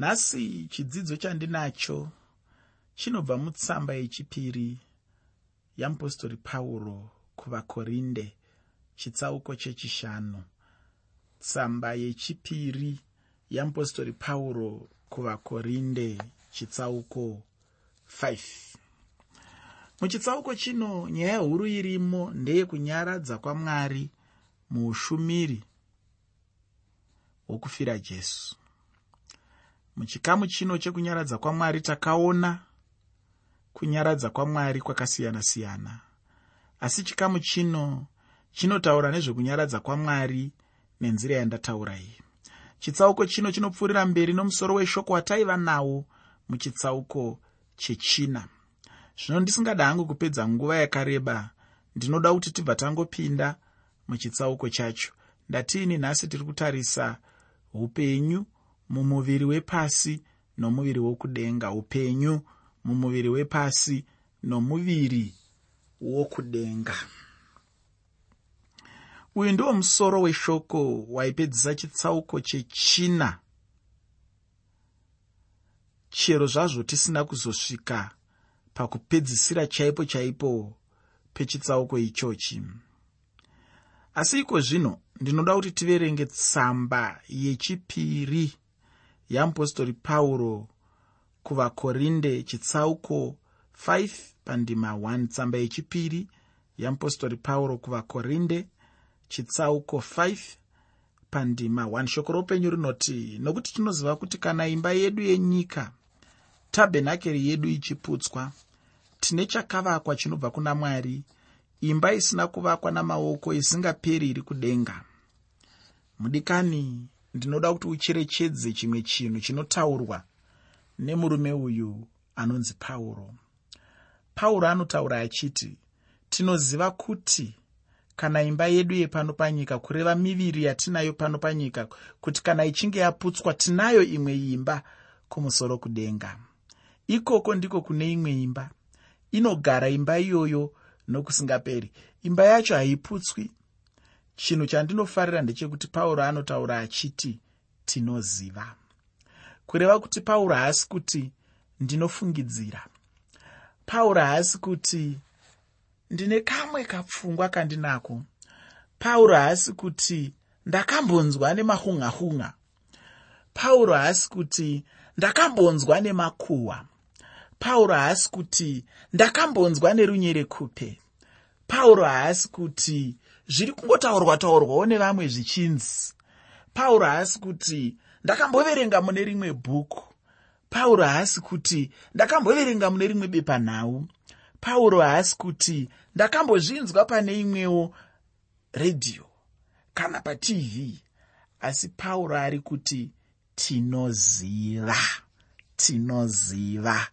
nhasi chidzidzo chandinacho chinobva mutsamba yechipiri yamupostori pauro kuvakorinde chitsauko chechishanu. Tsamba yechipiri yamupostori pauro kuvakorinde chitsauko 5 muchitsauko chino nyaya huru irimo ndeyekunyaradza kwamwari muushumiri hwokufira jesu muchikamu chino chekunyaradza kwamwari takaona kunyaradza kwamwari kwakasiyana-siyana. Asi chikamu chino chinotaura nezvekunyaradza kwamwari nenzira yandataura iyi. Chitsauko chino chinopfuurira mberi nomusoro weshoko wataiva nawo muchitsauko chechina. Zvino ndisingada hangu kupedza nguva yakareba ndinoda kuti tibva tangopinda muchitsauko chacho. Ndatiini nhasi tiri kutarisa upenyu mumuviri wepasi nomuviri wokudenga upenyu mumuviri wepasi nomuviri wokudenga. Uyu ndiwo musoro weshoko waipedzisa chitsauko chechina. Chero zvazvo tisina kuzosvika pakupedzisira chaipo chaipo pechitsauko ichochi. Asi iko zvino ndinoda kuti tiverenge tsamba yechipiri yamupostori pauro kuvakorinde chitsauko 5 pandima 1 tsamba yechipiri yamupostori pauro kuvakorinde chitsauko 5 pandima 1 shoko roupenyu rinoti nokuti tinoziva kuti kana imba yedu yenyika tabhenakeri yedu ichiputswa tine chakavakwa chinobva kuna mwari imba isina kuvakwa namaoko isingaperi iri kudenga. Mudikani ndinoda kuti ucherechedze chimwe chinhu chinotaurwa nemurume uyu anonzi pauro pauro anotaura achiti tinoziva kuti kana imba yedu yepano panyika kureva miviri yatinayo pano panyika kuti kana ichinge yaputswa tinayo imwe imba kumusoro kudenga. Ikoko ndiko kune imwe imba. Inogara imba iyoyo nokusingaperi. Imba yacho haiputswi chinhu chandinofarira ndechekuti pauro anotaura achiti tinoziva. Kureva kuti pauro haasi kuti ndinofungidzira. Pauro haasi kuti ndine kamwe kapfungwa kandinako. Pauro haasi kuti ndakambonzwa nemahun'ahun'a pauro haasi kuti ndakambonzwa nemakuhwa. Pauro haasi kuti ndakambonzwa nerunyerekupe pauro haasi kuti zviri kungotaurwa taurwawo nevamwe zvichinzi. Pauro haasi kuti ndakamboverenga mune rimwe bhuku. Pauro haasi kuti ndakamboverenga mune rimwe bepanhau. Pauro haasi kuti ndakambozvinzwa pane imwewo redhiyo kana patv asi pauro ari kuti tinoziva tinoziva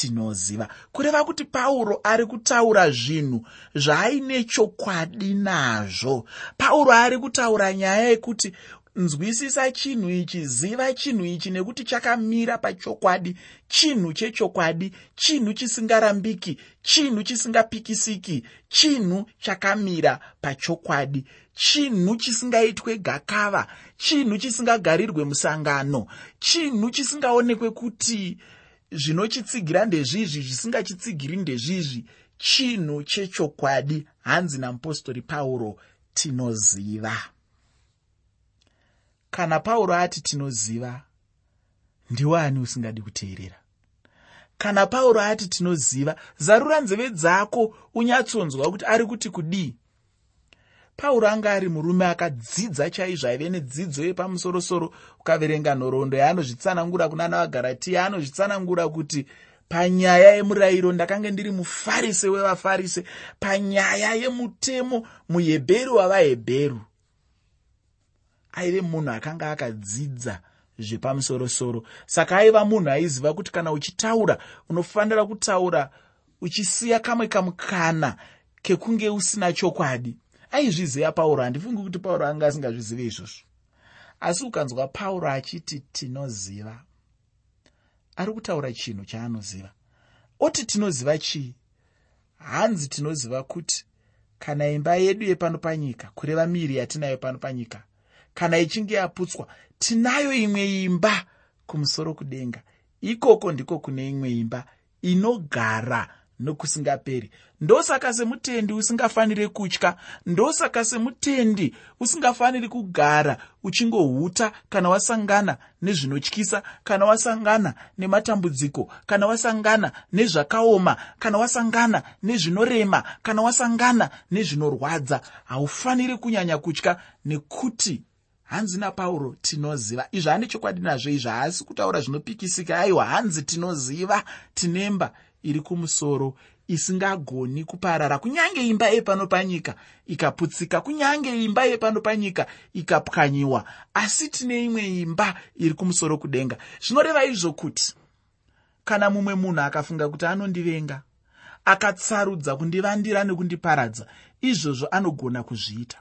tinoziva. Kureva kuti pauro ari kutaura zvinhu zvaaine chokwadi nazvo. Pauro ari kutaura nyaya yekuti nzwisisa chinhu ichi ziva chinhu ichi nekuti chakamira pachokwadi. Chinhu chechokwadi chinhu chisingarambiki chinhu chisingapikisiki chinhu chakamira pachokwadi. Chinhu chisingaitwe gakava chinhu chisingagarirwe musangano chinhu chisingaonekwe kuti zvinochitsigira ndezvizvi zvisingachitsigiri ndezvizvi chinhu chechokwadi hanzi namupostori pauro tinoziva. Kana pauro ati tinoziva ndiwani usingadi kuteerera? Kana pauro ati tinoziva zarura nzeve dzako unyatsonzwa kuti ari kuti kudii pauro anga ari murume akadzidza chaizvo aive nedzidzo yepamusorosoro ukaverenga nhoroondo yaanozvitsanangura kuna navagaratiya anozvitsanangura kuti panyaya yemurayiro ndakanga ndiri mufarise wevafarise panyaya yemutemo muhebheru wavahebheru. Aive munhu akanga akadzidza zvepamusorosoro. Saka aiva munhu aiziva kuti kana uchitaura unofanira kutaura uchisiya kamwe kamukana kekunge usina chokwadi aizviziva pauro handifungi kuti pauro anga asingazvizive izvozvo. Asi ukanzwa pauro achiti tinoziva. Ari kutaura chinhu chaanoziva. Oti tinoziva chii? Hanzi tinoziva kuti kana imba yedu yepano panyika kureva miri yatinayo pano panyika kana ichinge yaputswa tinayo imwe imba kumusoro kudenga. Ikoko ndiko kune imwe imba inogara nokusingaperi. Ndosaka semutendi usingafaniri kutya ndosaka semutendi usingafaniri kugara uchingohuta kana wasangana nezvinotyisa kana wasangana nematambudziko kana wasangana nezvakaoma kana wasangana nezvinorema kana wasangana nezvinorwadza. Haufaniri kunyanya kutya nekuti hanzi napauro tinoziva. Izvo ane chokwadi nazvo izvo haasi kutaura zvinopikisika. Aiwa hanzi tinoziva tinemba iri kumusoro isingagoni kuparara. Kunyange imba yepano panyika ikaputsika kunyange imba yepano panyika ikapwanyiwa. Asi tine imwe imba iri kumusoro kudenga. Zvinoreva izvo kuti kana mumwe munhu akafunga kuti anondivenga akatsarudza kundivandira nekundiparadza izvozvo anogona kuzviita.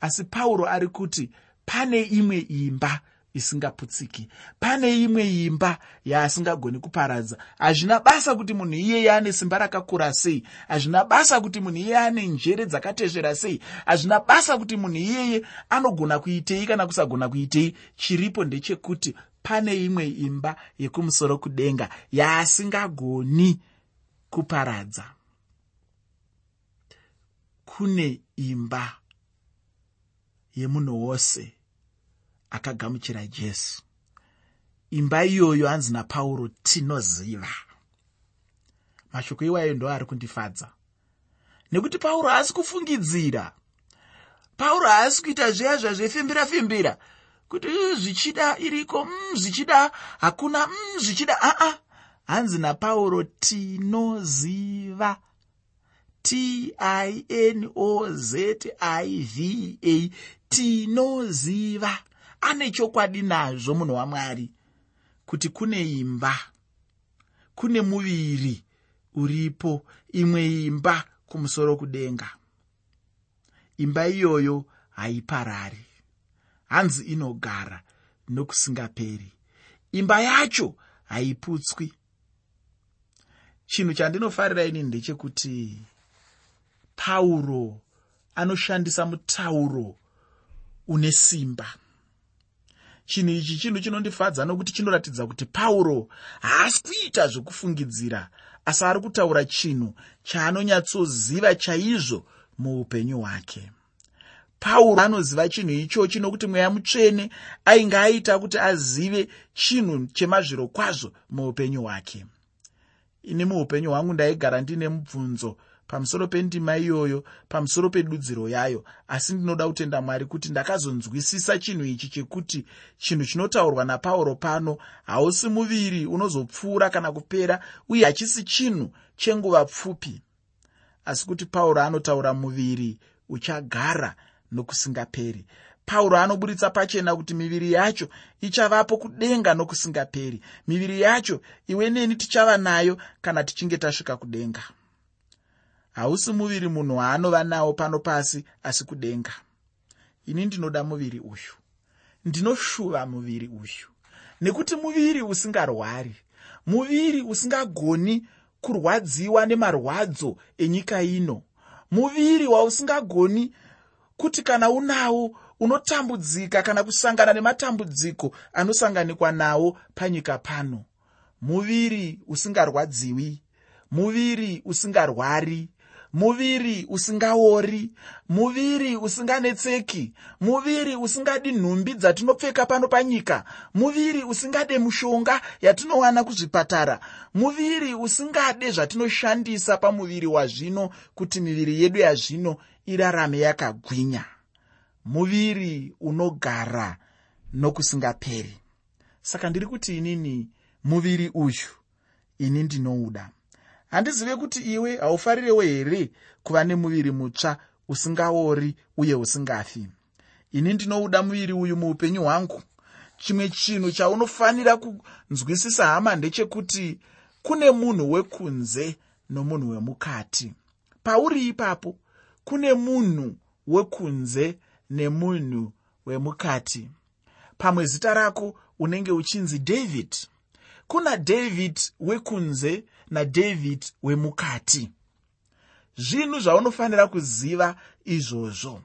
Asi pauro ari kuti pane imwe imba isingaputsiki pane imwe imba yaasingagoni kuparadza. Hazvina basa kuti munhu iyeye ane simba rakakura sei. Hazvina basa kuti munhu iyeye ane njere dzakatezvera sei. Hazvina basa kuti munhu iyeye anogona kuitei kana kusagona kuitei. Chiripo ndechekuti pane imwe imba yekumusoro kudenga yaasingagoni kuparadza. Kune imba yemunhu wose akagamuchira jesu. Imba iyoyo hanzi napauro tinoziva. Mashoko iwayo ndo ari kundifadza. Nekuti pauro haasi kufungidzira. Pauro haasi kuita zviya zvazvefimbira fimbira. Kuti zvichida iriko? Mm, zvichida? Hakuna? Mm, zvichida? Aa. Hanzi napauro tinoziva. T i n o z i v a tinoziva ane chokwadi nazvo munhu wamwari kuti kune imba kune muviri uripo imwe imba kumusoro kudenga. Imba iyoyo haiparari hanzi inogara nokusingaperi. Imba yacho haiputswi. Chinhu chandinofarira ini ndechekuti pauro anoshandisa mutauro une simba chinhu ichi chinhu chinondifadza nokuti chinoratidza kuti pauro haasi kuita zvekufungidzira asi ari kutaura chinhu chaanonyatsoziva chaizvo muupenyu hwake. Pauro anoziva chinhu ichochi nokuti mweya mutsvene ainge aita kuti azive chinhu chemazviro kwazvo muupenyu hwake. Ini muupenyu hwangu ndaigara ndiine mubvunzo pamusoro pendima iyoyo pamusoro pedudziro yayo. Asi ndinoda kutenda mwari kuti ndakazonzwisisa chinhu ichi chekuti chinhu chinotaurwa napauro pano hausi muviri unozopfuura kana kupera uye hachisi chinhu chenguva pfupi. Asi kuti pauro anotaura muviri uchagara nokusingaperi. Pauro anoburitsa pachena kuti miviri yacho ichavapo kudenga nokusingaperi. Miviri yacho iwe neni tichava nayo kana tichinge tasvika kudenga hausi muviri munhu waanova nawo pano pasi asi kudenga. Ini ndinoda muviri uyu. Ndinoshuva muviri uyu. Nekuti muviri usingarwari muviri usingagoni kurwadziwa nemarwadzo enyika ino muviri wausingagoni kuti kana unawo unotambudzika kana kusangana nematambudziko anosanganikwa nawo panyika pano. Muviri usingarwadziwi muviri usingarwari muviri usingaori muviri usinganetseki muviri usingadi nhumbi dzatinopfeka pano panyika muviri usingade mushonga yatinowana kuzvipatara muviri usingade zvatinoshandisa pamuviri wazvino kuti miviri yedu yazvino irarame yakagwinya. Muviri unogara nokusingaperi. Saka ndiri kuti inini muviri uyu ini ndinouda handizive kuti iwe haufarirewo here kuva nemuviri mutsva usingaori uye usingafi. Ini ndinouda muviri uyu muupenyu hwangu. Chimwe chinhu chaunofanira kunzwisisa hama ndechekuti kune munhu wekunze nomunhu wemukati. Pauri ipapo kune munhu wekunze nemunhu wemukati. Pamwe zita rako unenge uchinzi david. Kuna david wekunze nadavid wemukati. Zvinhu zvaunofanira kuziva izvozvo.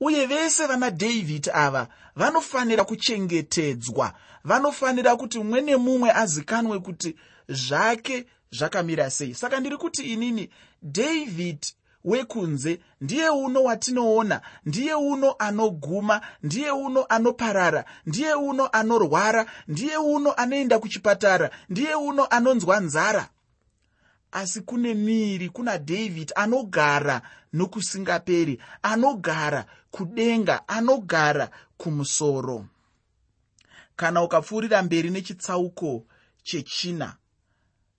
Uye vese vana dhavhidhi ava vanofanira kuchengetedzwa. Vanofanira kuti mumwe nemumwe azikanwe kuti zvake zvakamira sei. Saka ndiri kuti inini dhavhidhi wekunze ndiye uno watinoona ndiye uno anoguma ndiye uno anoparara ndiye uno anorwara ndiye uno anoenda kuchipatara ndiye uno anonzwa nzara asi kune miri kuna dhavhidhi anogara nokusingaperi anogara kudenga anogara kumusoro. Kana ukapfuurira mberi nechitsauko chechina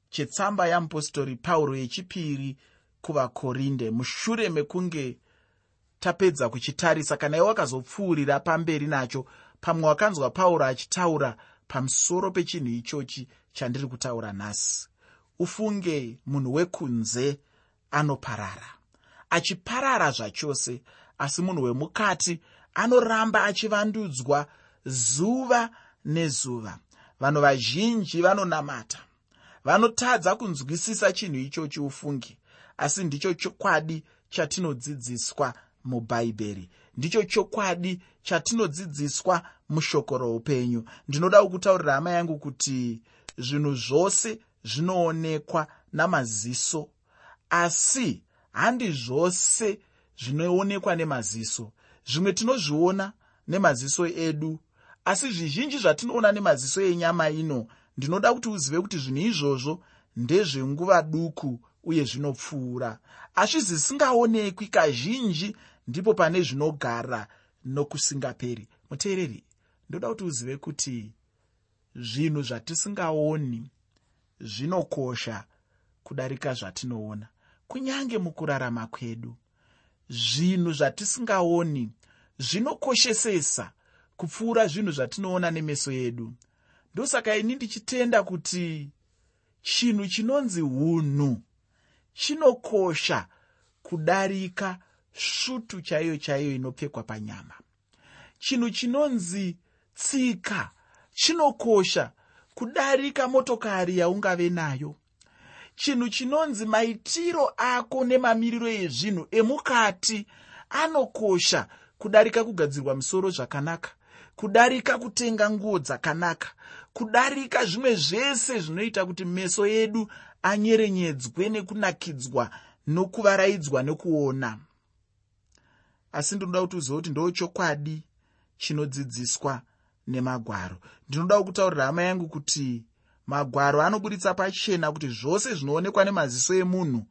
chetsamba yamupostori pauro yechipiri kuvakorinde mushure mekunge tapedza kuchitarisa kana iwe wakazopfuurira pamberi nacho pamwe wakanzwa pauro achitaura pamusoro pechinhu ichochi chandiri kutaura nhasi ufunge munhu wekunze anoparara. Achiparara zvachose asi munhu wemukati anoramba achivandudzwa zuva nezuva. Vanhu vazhinji vanonamata vanotadza kunzwisisa chinhu ichochi ufungi asi ndicho chokwadi chatinodzidziswa mubhaibheri ndicho chokwadi chatinodzidziswa mushoko roupenyu ndinoda kukutaurira hama yangu kuti zvinhu zvose zvinoonekwa namaziso asi handi zvose zvinoonekwa nemaziso. Zvimwe tinozviona nemaziso edu asi zvizhinji zvatinoona nemaziso enyama ino ndinoda kuti uzive kuti zvinhu izvozvo ndezvenguva duku uye zvinopfuura. Asi zvisingaonekwi kazhinji ndipo pane zvinogara nokusingaperi. Muteereri ndoda kuti uzive kuti zvinhu zvatisingaoni zvinokosha kudarika zvatinoona. Kunyange mukurarama kwedu zvinhu zvatisingaoni zvinokoshesesa kupfuura zvinhu zvatinoona nemeso edu ndosaka ini ndichitenda kuti chinhu chinonzi unhu chinokosha kudarika svutu chaiyo chaiyo inopfekwa panyama. Chinhu chinonzi tsika chinokosha kudarika motokari yaungave nayo. Chinhu chinonzi maitiro ako nemamiriro ezvinhu emukati anokosha kudarika kugadzirwa musoro zvakanaka kudarika kutenga nguo dzakanaka kudarika zvimwe zvese zvinoita kuti meso edu anyerenyedzwe nekunakidzwa nokuvaraidzwa nekuona. Asi ndinoda kuti uzive kuti ndo chokwadi chinodzidziswa nemagwaro. Ndinoda kukutaurira hama yangu kuti magwaro anoburitsa pachena kuti zvose zvinoonekwa nemaziso emunhu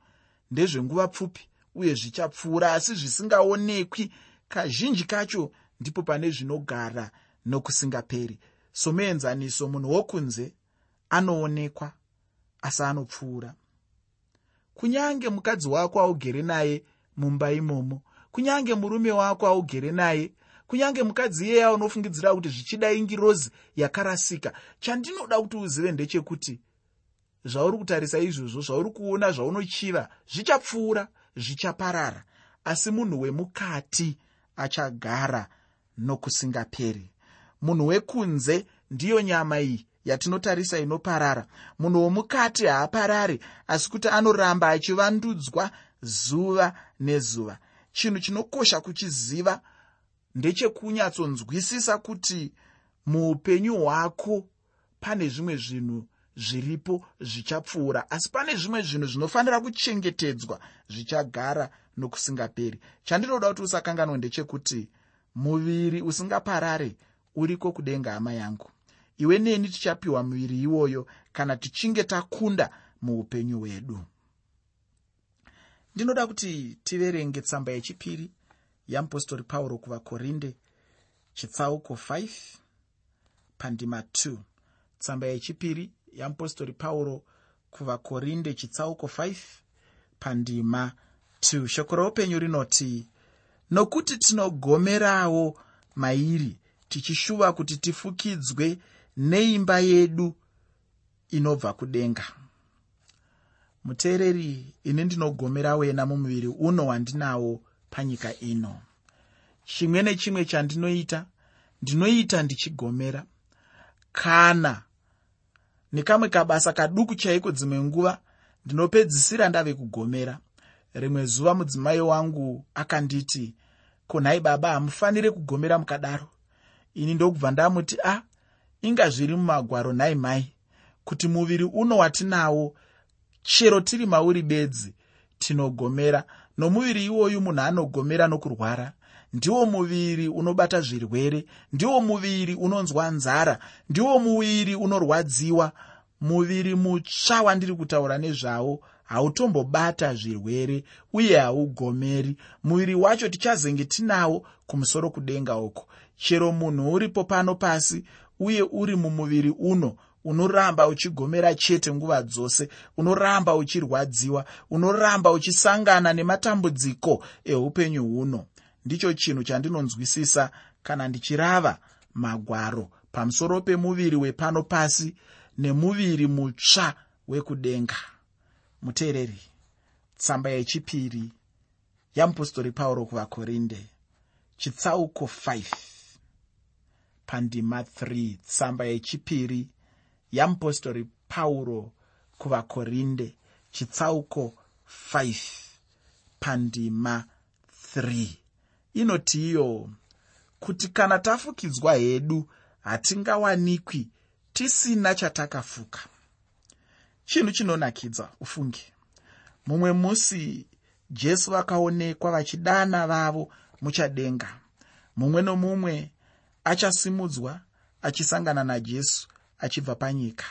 ndezvenguva pfupi uye zvichapfuura asi zvisingaonekwi. Kazhinji kacho ndipo pane zvinogara nokusingaperi. Somuenzaniso munhu wokunze anoonekwa asi anopfuura. Kunyange mukadzi wako augere naye mumba imomo kunyange murume wako augere naye kunyange mukadzi iyeye unofungidzira kuti zvichida ingirozi yakarasika chandinoda kuti uzive ndechekuti zvauri kutarisa izvozvo zvauri kuona zvaunochiva zvichapfuura zvichaparara. Asi munhu wemukati achagara nokusingaperi. Munhu wekunze ndiyo nyama iyi yatinotarisa inoparara. Munhu womukati haaparari asi kuti anoramba achivandudzwa zuva nezuva. Chinhu chinokosha kuchiziva ndechekunyatsonzwisisa kuti muupenyu hwako pane zvimwe zvinhu zviripo zvichapfuura. Asi pane zvimwe zvinhu zvinofanira kuchengetedzwa zvichagara nokusingaperi. Chandinoda kuti usakanganwe ndechekuti muviri usingaparare uriko kudenga hama yangu. Iwe neni tichapiwa muviri iwoyo kana tichinge takunda muupenyu hwedu. Ndinoda kuti tiverenge tsamba yechipiri yamupostori pauro kuvakorinde chitsauko 5 pandima 2 tsamba yechipiri yamupostori pauro kuvakorinde chitsauko 5 pandima 2 shoko roupenyu rinoti nokuti tinogomerawo mairi tichishuva kuti tifukidzwe neimba yedu inobva kudenga. Muteereri ini ndinogomera wena mumuviri uno wandinawo panyika ino. Chimwe nechimwe chandinoita ndinoita ndichigomera. Kana nekamwe kabasa kaduku chaiko dzimwe nguva ndinopedzisira ndave kugomera. Rimwe zuva mudzimai wangu akanditi ko nhai baba hamufaniri kugomera mukadaro. Ini ndokubva ndamuti a ah, inga zviri mumagwaro nhai mai. Kuti muviri uno watinawo chero tiri mauri bedzi tinogomera nomuviri iwoyu munhu anogomera nokurwara. Ndiwo muviri unobata zvirwere. Ndiwo muviri unonzwa nzara. Ndiwo muviri unorwadziwa. Muviri mutsva wandiri kutaura nezvawo. Hautombobata zvirwere uye haugomeri. Muviri wacho tichazenge tinawo kumusoro kudenga uko. Chero munhu uripo pano pasi uye uri mumuviri uno unoramba uchigomera chete nguva dzose unoramba uchirwadziwa unoramba uchisangana nematambudziko eupenyu huno. Ndicho chinhu chandinonzwisisa kana ndichirava magwaro pamusoro pemuviri wepano pasi nemuviri mutsva wekudenga. Muteereri tsamba yechipiri yamupostori pauro kuvakorinde chitsauko 5 pandima 3 tsamba yechipiri yamupostori pauro kuvakorinde chitsauko 5 pandima 3 inoti iyo kuti kana tafukidzwa hedu hatingawanikwi tisina chatakafuka. Chinhu chinonakidza ufunge mumwe musi jesu vakaonekwa vachidana vavo muchadenga. Mumwe nomumwe achasimudzwa achisangana najesu achibva panyika.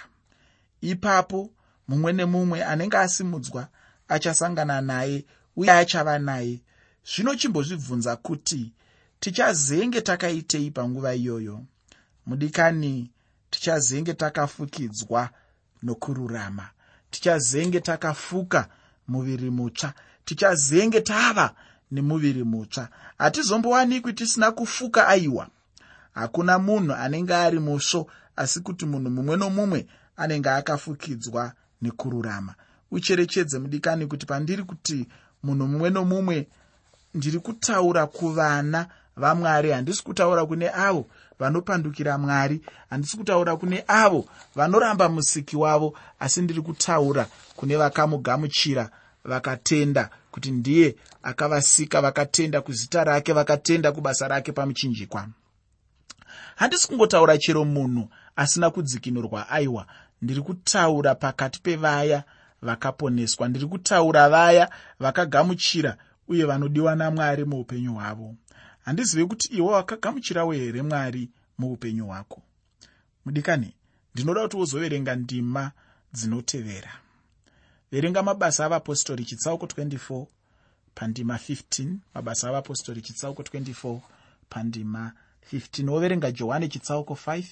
Ipapo mumwe nemumwe anenge asimudzwa achasangana naye uye achava naye. Zvino chimbozvibvunza kuti tichazenge takaitei panguva iyoyo? Mudikani tichazenge takafukidzwa nokururama. Tichazenge takafuka muviri mutsva. Tichazenge tava nemuviri mutsva. Hatizombowanikwi tisina kufuka aiwa. Hakuna munhu anenge ari musvo asi kuti munhu mumwe nomumwe anenge akafukidzwa nekururama. Ucherechedze mudikani kuti pandiri kuti munhu mumwe nomumwe ndiri kutaura kuvana vamwari handisi kutaura kune avo vanopandukira mwari handisi kutaura kune avo vanoramba musiki wavo asi ndiri kutaura kune vakamugamuchira vakatenda kuti ndiye akavasika vakatenda kuzita rake vakatenda kubasa rake pamuchinjikwa handisi kungotaura chero munhu asina kudzikinurwa aiwa. Ndiri kutaura pakati pevaya vakaponeswa. Ndiri kutaura vaya vakagamuchira uye vanodiwa namwari muupenyu hwavo. Handizive kuti iwe wakagamuchirawo here mwari muupenyu hwako? Mudikani ndinoda kuti wozoverenga ndima dzinotevera. Verenga mabasa avapostori chitsauko 24 pandima 15 mabasa avapostori chitsauko 24 pandima 15 woverenga johani chitsauko 5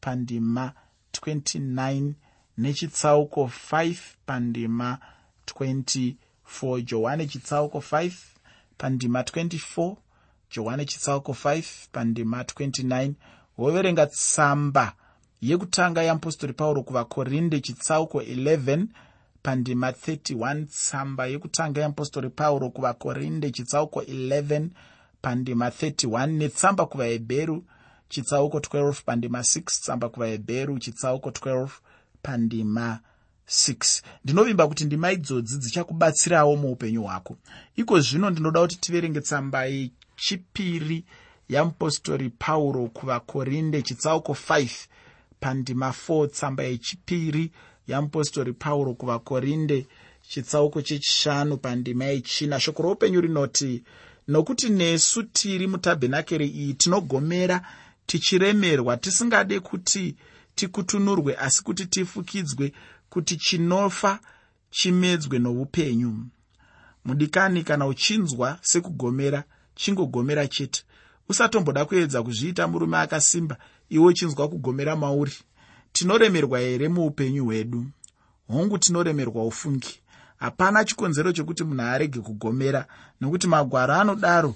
pandima 29 nechitsauko 5 pandima 24 johani chitsauko 5 pandima 24 johani chitsauko 5 pandima 29 woverenga tsamba yekutanga yeapostori pauro kuvakorinde chitsauko 11 pandima 31 tsamba yekutanga yeapostori pauro kuvakorinde chitsauko 11 pandima 31 netsamba kuvahebheru chitsauko 12 pandima 6 tsamba kuvahebheru chitsauko 12 pandima 6 ndinovimba kuti ndima idzodzi dzichakubatsirawo muupenyu hwako. Iko zvino ndinoda kuti tiverenge tsamba yechipiri yamupostori pauro kuvakorinde chitsauko 5 pandima 4 tsamba yechipiri yamupostori pauro kuvakorinde chitsauko chechishanu pandima yechina. Shoko roupenyu rinoti nokuti nesu tiri mutabhenakeri iyi tinogomera tichiremerwa tisingade kuti tikutunurwe asi kuti tifukidzwe kuti chinofa chimedzwe noupenyu. Mudikani kana uchinzwa sekugomera chingogomera chete. Usatomboda kuedza kuzviita murume akasimba iwe uchinzwa kugomera mauri. Tinoremerwa here muupenyu hwedu? Hongu tinoremerwa ufungi hapana chikonzero chokuti munhu arege kugomera nokuti magwaro anodaro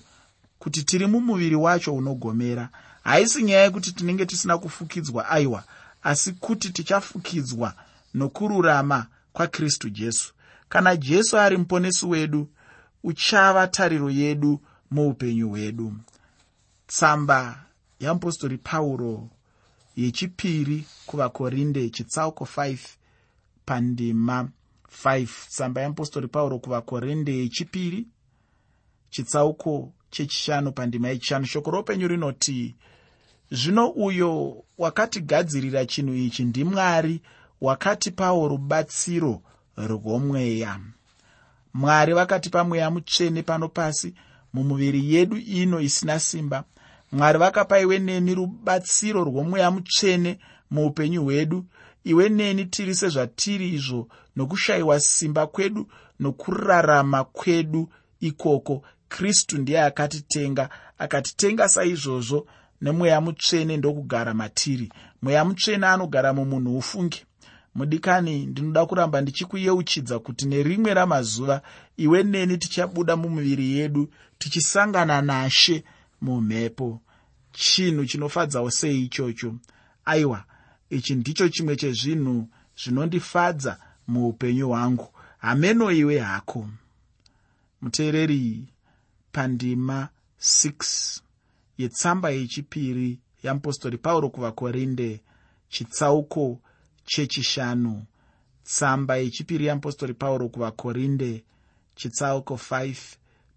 kuti tiri mumuviri wacho unogomera. Haisi nyaya yekuti tinenge tisina kufukidzwa aiwa asi kuti tichafukidzwa nokururama kwakristu jesu. Kana jesu ari muponesi wedu uchava tariro yedu muupenyu hwedu. Tsamba yeapostori pauro yechipiri kuvakorinde chitsauko 5 pandima 5 tsamba yeapostori pauro kuvakorinde yechipiri chitsauko chechishanu pandima yechishanu. Shoko roupenyu rinoti zvino uyo wakatigadzirira chinhu ichi ndimwari wakatipawo rubatsiro rwomweya. Mwari vakatipa mweya mutsvene pano pasi mumuviri yedu ino isina simba. Mwari vakapa iwe neni rubatsiro rwomweya mutsvene muupenyu hwedu. Iwe neni tiri sezvatiri izvo nokushayiwa simba kwedu nokurarama kwedu ikoko. Kristu ndiye akatitenga akatitenga saizvozvo nemweya mutsvene ndokugara matiri. Mweya mutsvene anogara mumunhu ufunge. Mudikani ndinoda kuramba ndichikuyeuchidza kuti nerimwe ramazuva iwe neni tichabuda mumiviri yedu tichisangana nashe mumhepo. Chinhu chinofadzawo sei ichocho? Aiwa ichi ndicho chimwe chezvinhu zvinondifadza muupenyu hwangu. Hameno iwe hako. Muteereri pandima 6 yetsamba yechipiri yeapostori pauro kuvakorinde chitsauko chechishanu. Tsamba yechipiri yeapostori pauro kuvakorinde chitsauko 5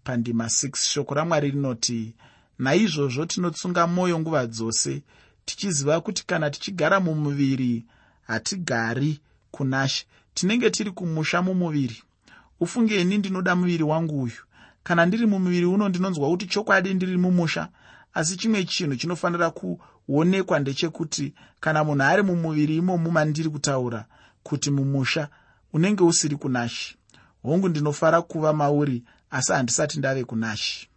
pandima 6 shoko ramwari rinoti naizvozvo tinotsunga mwoyo nguva dzose tichiziva kuti kana tichigara mumuviri hatigari kunashe tinenge tiri kumusha mumuviri. Ufungeni ndinoda muviri wangu uyu. Kana ndiri mumuviri uno ndinonzwa kuti chokwadi ndiri mumusha asi chimwe chinhu chinofanira kuonekwa ndechekuti kana munhu ari mumuviri imomu mandiri kutaura kuti mumusha unenge usiri kunashi hongu ndinofara kuva mauri asi handisati ndave kunashi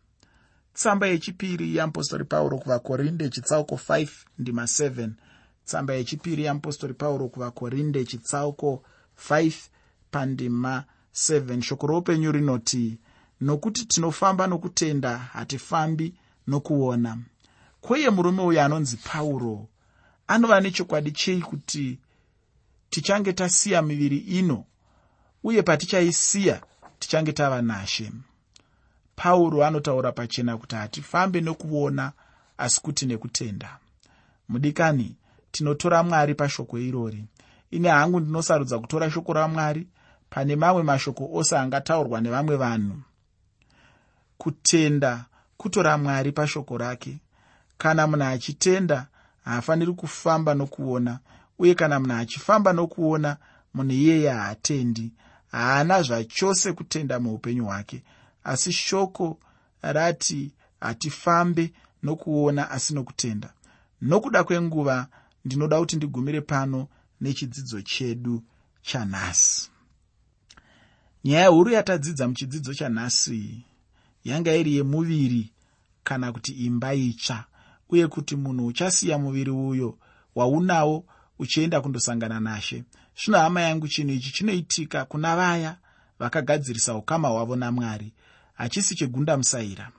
tsamba yechipiri yeapostori pauro kuvakorinde chitsauko 5 ndima 7 tsamba yechipiri yeapostori pauro kuvakorinde chitsauko 5 pandima 7 shoko roupenyu rinoti nokuti tinofamba nokutenda hatifambi nokuona. Kweye murume uyu anonzi pauro anova nechokwadi chei kuti tichange tasiya miviri ino uye patichaisiya tichange tava nashe pauro anotaura pachena kuti hatifambe nokuona asi kuti nekutenda. Mudikani tinotora mwari pashoko irori. Ine hangu ndinosarudza kutora shoko ramwari pane mamwe mashoko ose angataurwa nevamwe vanhu. Kutenda kutora mwari pashoko rake. Kana munhu achitenda haafaniri kufamba nokuona uye kana munhu achifamba nokuona munhu iyeye haatendi. Haana zvachose kutenda muupenyu hwake asi shoko rati hatifambe nokuona asi nokutenda. Nokuda kwenguva ndinoda kuti ndigumire pano nechidzidzo chedu chanhasi nyaya huru yatadzidza muchidzidzo chanhasi yanga iri yemuviri kana kuti imba itsva uye kuti munhu uchasiya muviri uyo waunawo uchienda kundosangana nashe. Zvino hama yangu chinhu ichi chinoitika kuna vaya vakagadzirisa ukama hwavo namwari hachisi chegunda musaira